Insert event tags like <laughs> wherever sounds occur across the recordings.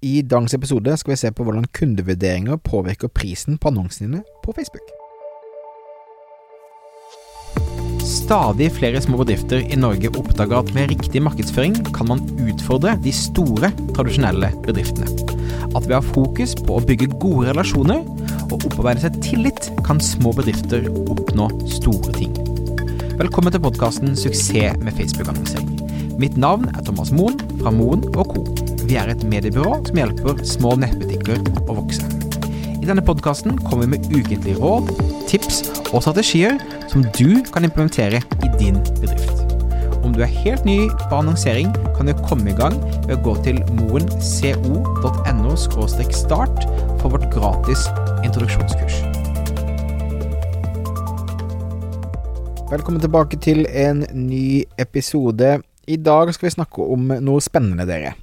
I dagens episode skal vi se på hvordan kundevurderinger påvirker prisen på annonsene dine på Facebook. Stadig flere små bedrifter i Norge oppdager at med riktig markedsføring kan man utfordre de store, tradisjonelle bedriftene. At ved å ha fokus på å bygge gode relasjoner og opparbeide seg tillit, kan små bedrifter oppnå store ting. Velkommen til podkasten 'Suksess med Facebook-annonsering'. Mitt navn er Thomas Moen fra Moen Co. Vi er et mediebyrå som hjelper små nettbutikker å vokse. I denne podkasten kommer vi med ukentlige råd, tips og strategier som du kan implementere i din bedrift. Om du er helt ny på annonsering, kan du komme i gang ved å gå til moenco.no start for vårt gratis introduksjonskurs. Velkommen tilbake til en ny episode. I dag skal vi snakke om noe spennende, dere.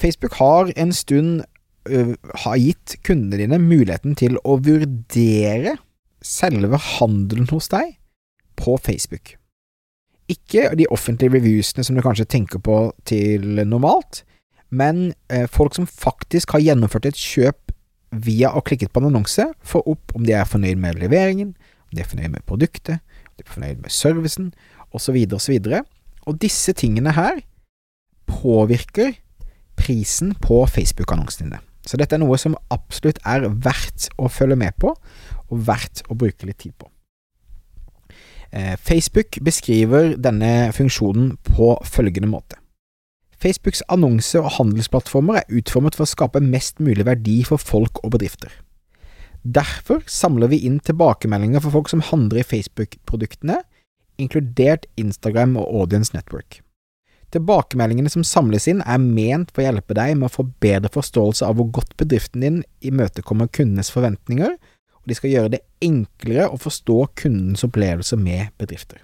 Facebook har en stund uh, har gitt kundene dine muligheten til å vurdere selve handelen hos deg på Facebook. Ikke de offentlige reviewsene som du kanskje tenker på til normalt, men uh, folk som faktisk har gjennomført et kjøp via å klikket på en annonse, får opp om de er fornøyd med leveringen, om de er fornøyd med produktet, om de er fornøyd med servicen, osv., osv. Og disse tingene her påvirker prisen på Facebook-annonsene dine. Så dette er noe som absolutt er verdt å følge med på, og verdt å bruke litt tid på. Eh, Facebook beskriver denne funksjonen på følgende måte. Facebooks annonse- og handelsplattformer er utformet for å skape mest mulig verdi for folk og bedrifter. Derfor samler vi inn tilbakemeldinger for folk som handler i Facebook-produktene, inkludert Instagram og Audience Network. Tilbakemeldingene som samles inn, er ment for å hjelpe deg med å få bedre forståelse av hvor godt bedriften din imøtekommer kundenes forventninger, og de skal gjøre det enklere å forstå kundens opplevelser med bedrifter.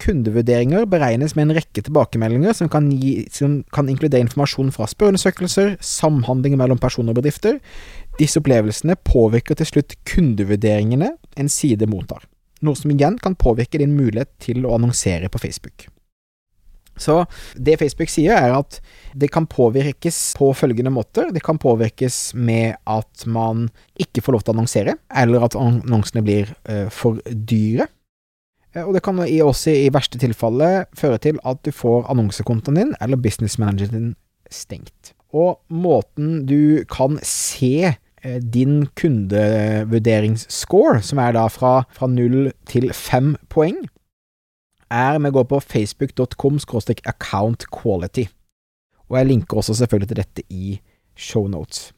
Kundevurderinger beregnes med en rekke tilbakemeldinger som kan, gi, som kan inkludere informasjon fra spørreundersøkelser, samhandling mellom personer og bedrifter. Disse opplevelsene påvirker til slutt kundevurderingene en side mottar, noe som igjen kan påvirke din mulighet til å annonsere på Facebook. Så det Facebook sier, er at det kan påvirkes på følgende måter. Det kan påvirkes med at man ikke får lov til å annonsere, eller at annonsene blir uh, for dyre. Og det kan også i verste tilfelle føre til at du får annonsekontoen din eller businessmanageren din stengt. Og måten du kan se din kundevurderingsscore, som er da fra, fra 0 til 5 poeng, er med å gå på facebook.com account quality. Og jeg linker også selvfølgelig til dette i shownotes.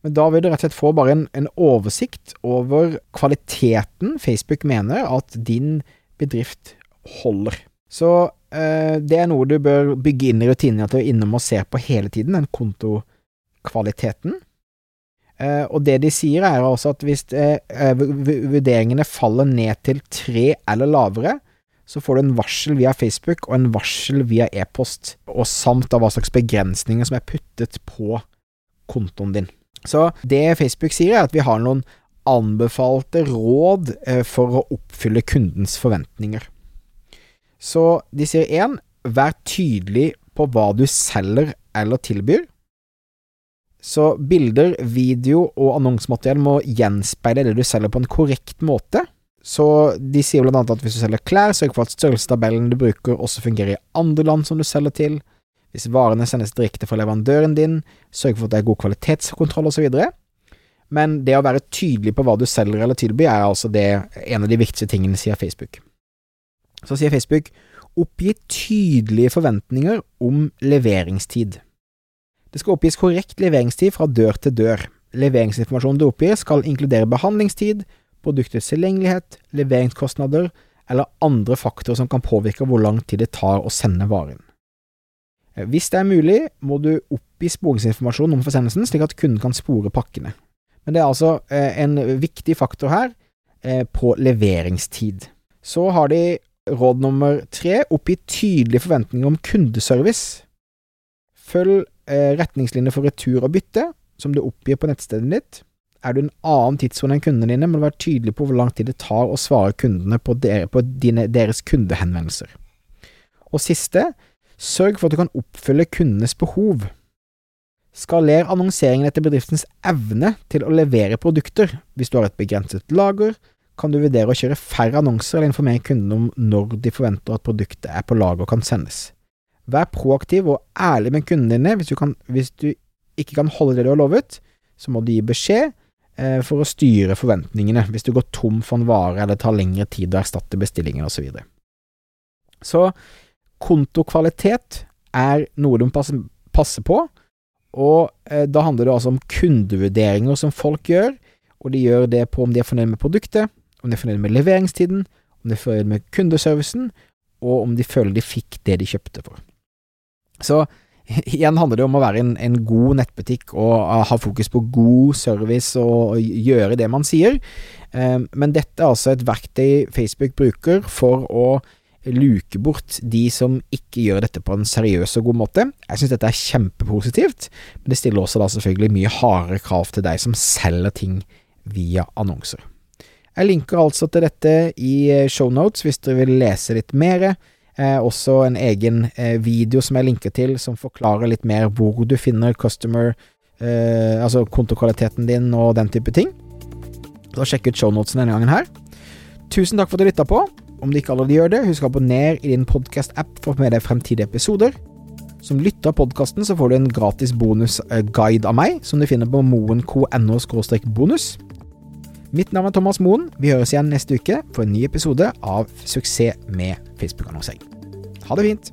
Men da vil du rett og slett få bare en, en oversikt over kvaliteten Facebook mener at din bedrift holder. Så eh, det er noe du bør bygge inn i rutinene til er innom og se på hele tiden, den kontokvaliteten. Eh, og det de sier er også at hvis eh, vurderingene faller ned til tre eller lavere, så får du en varsel via Facebook og en varsel via e-post, og samt av hva slags begrensninger som er puttet på kontoen din. Så det Facebook sier, er at vi har noen anbefalte råd eh, for å oppfylle kundens forventninger. Så de sier én, vær tydelig på hva du selger eller tilbyr. Så bilder, video og annonsemateriell må gjenspeile det du selger på en korrekt måte. Så de sier blant annet at hvis du selger klær, sørg for at størrelsestabellen du bruker også fungerer i andre land som du selger til. Hvis varene sendes direkte fra leverandøren din, sørg for at det er god kvalitetskontroll osv. Men det å være tydelig på hva du selger eller tilbyr, er altså det, en av de viktigste tingene, sier Facebook. Så sier Facebook oppgi tydelige forventninger om leveringstid. Det skal oppgis korrekt leveringstid fra dør til dør. Leveringsinformasjonen du oppgir skal inkludere behandlingstid, produktets tilgjengelighet, leveringskostnader eller andre faktorer som kan påvirke hvor lang tid det tar å sende varen. Eh, hvis det er mulig, må du oppgi sporingsinformasjon om forsendelsen, slik at kunden kan spore pakkene. Men det er altså eh, en viktig faktor her eh, på leveringstid. Så har de råd nummer tre, oppgi tydelige forventninger om kundeservice. Følg retningslinjer for retur og bytte, som du oppgir på nettstedet ditt. Er du en annen tidssone enn kundene dine, må du være tydelig på hvor lang tid det tar å svare kundene på, dere, på dine, deres kundehenvendelser. Og siste, sørg for at du kan oppfylle kundenes behov. Skaler annonseringen etter bedriftens evne til å levere produkter. Hvis du har et begrenset lager, kan du vurdere å kjøre færre annonser eller informere kundene om når de forventer at produktet er på lager og kan sendes. Vær proaktiv og ærlig med kundene dine. Hvis du, kan, hvis du ikke kan holde det du har lovet, så må du gi beskjed for å styre forventningene hvis du går tom for en vare eller tar lengre tid å erstatte bestillingen osv. Så, videre. så kontokvalitet er noe du må passe, passe på, og eh, da handler det altså om kundevurderinger som folk gjør, og de gjør det på om de er fornøyd med produktet, om de er fornøyd med leveringstiden, om de er fornøyd med kundeservicen, og om de føler de fikk det de kjøpte for. Så <laughs> igjen handler det om å være en, en god nettbutikk og ha fokus på god service og, gjøre det man sier, eh, men dette er altså et verktøy Facebook bruker for å luke bort de som ikke gjør dette på en seriøs og god måte. Jeg synes dette er kjempepositivt, men det stiller også da selvfølgelig mye hardere krav til deg som selger ting via annonser. Jeg linker altså til dette i eh, shownotes hvis dere vil lese litt mer. Eh, også en egen eh, video som jeg linker til, som forklarer litt mer hvor du finner customer, eh, altså kontokvaliteten din og den type ting. Så sjekk ut shownotesen denne gangen her. Tusen takk for at du lytta på. Om du ikke allerede gjør det, husk å abonnere i din podkast-app for å få med deg fremtidige episoder. Som lytter av podkasten så får du en gratis bonusguide av meg, som du finner på moen.no bonus. Mitt navn er Thomas Moen. Vi høres igjen neste uke for en ny episode av Suksess med Facebook-annonsering. Ha det fint!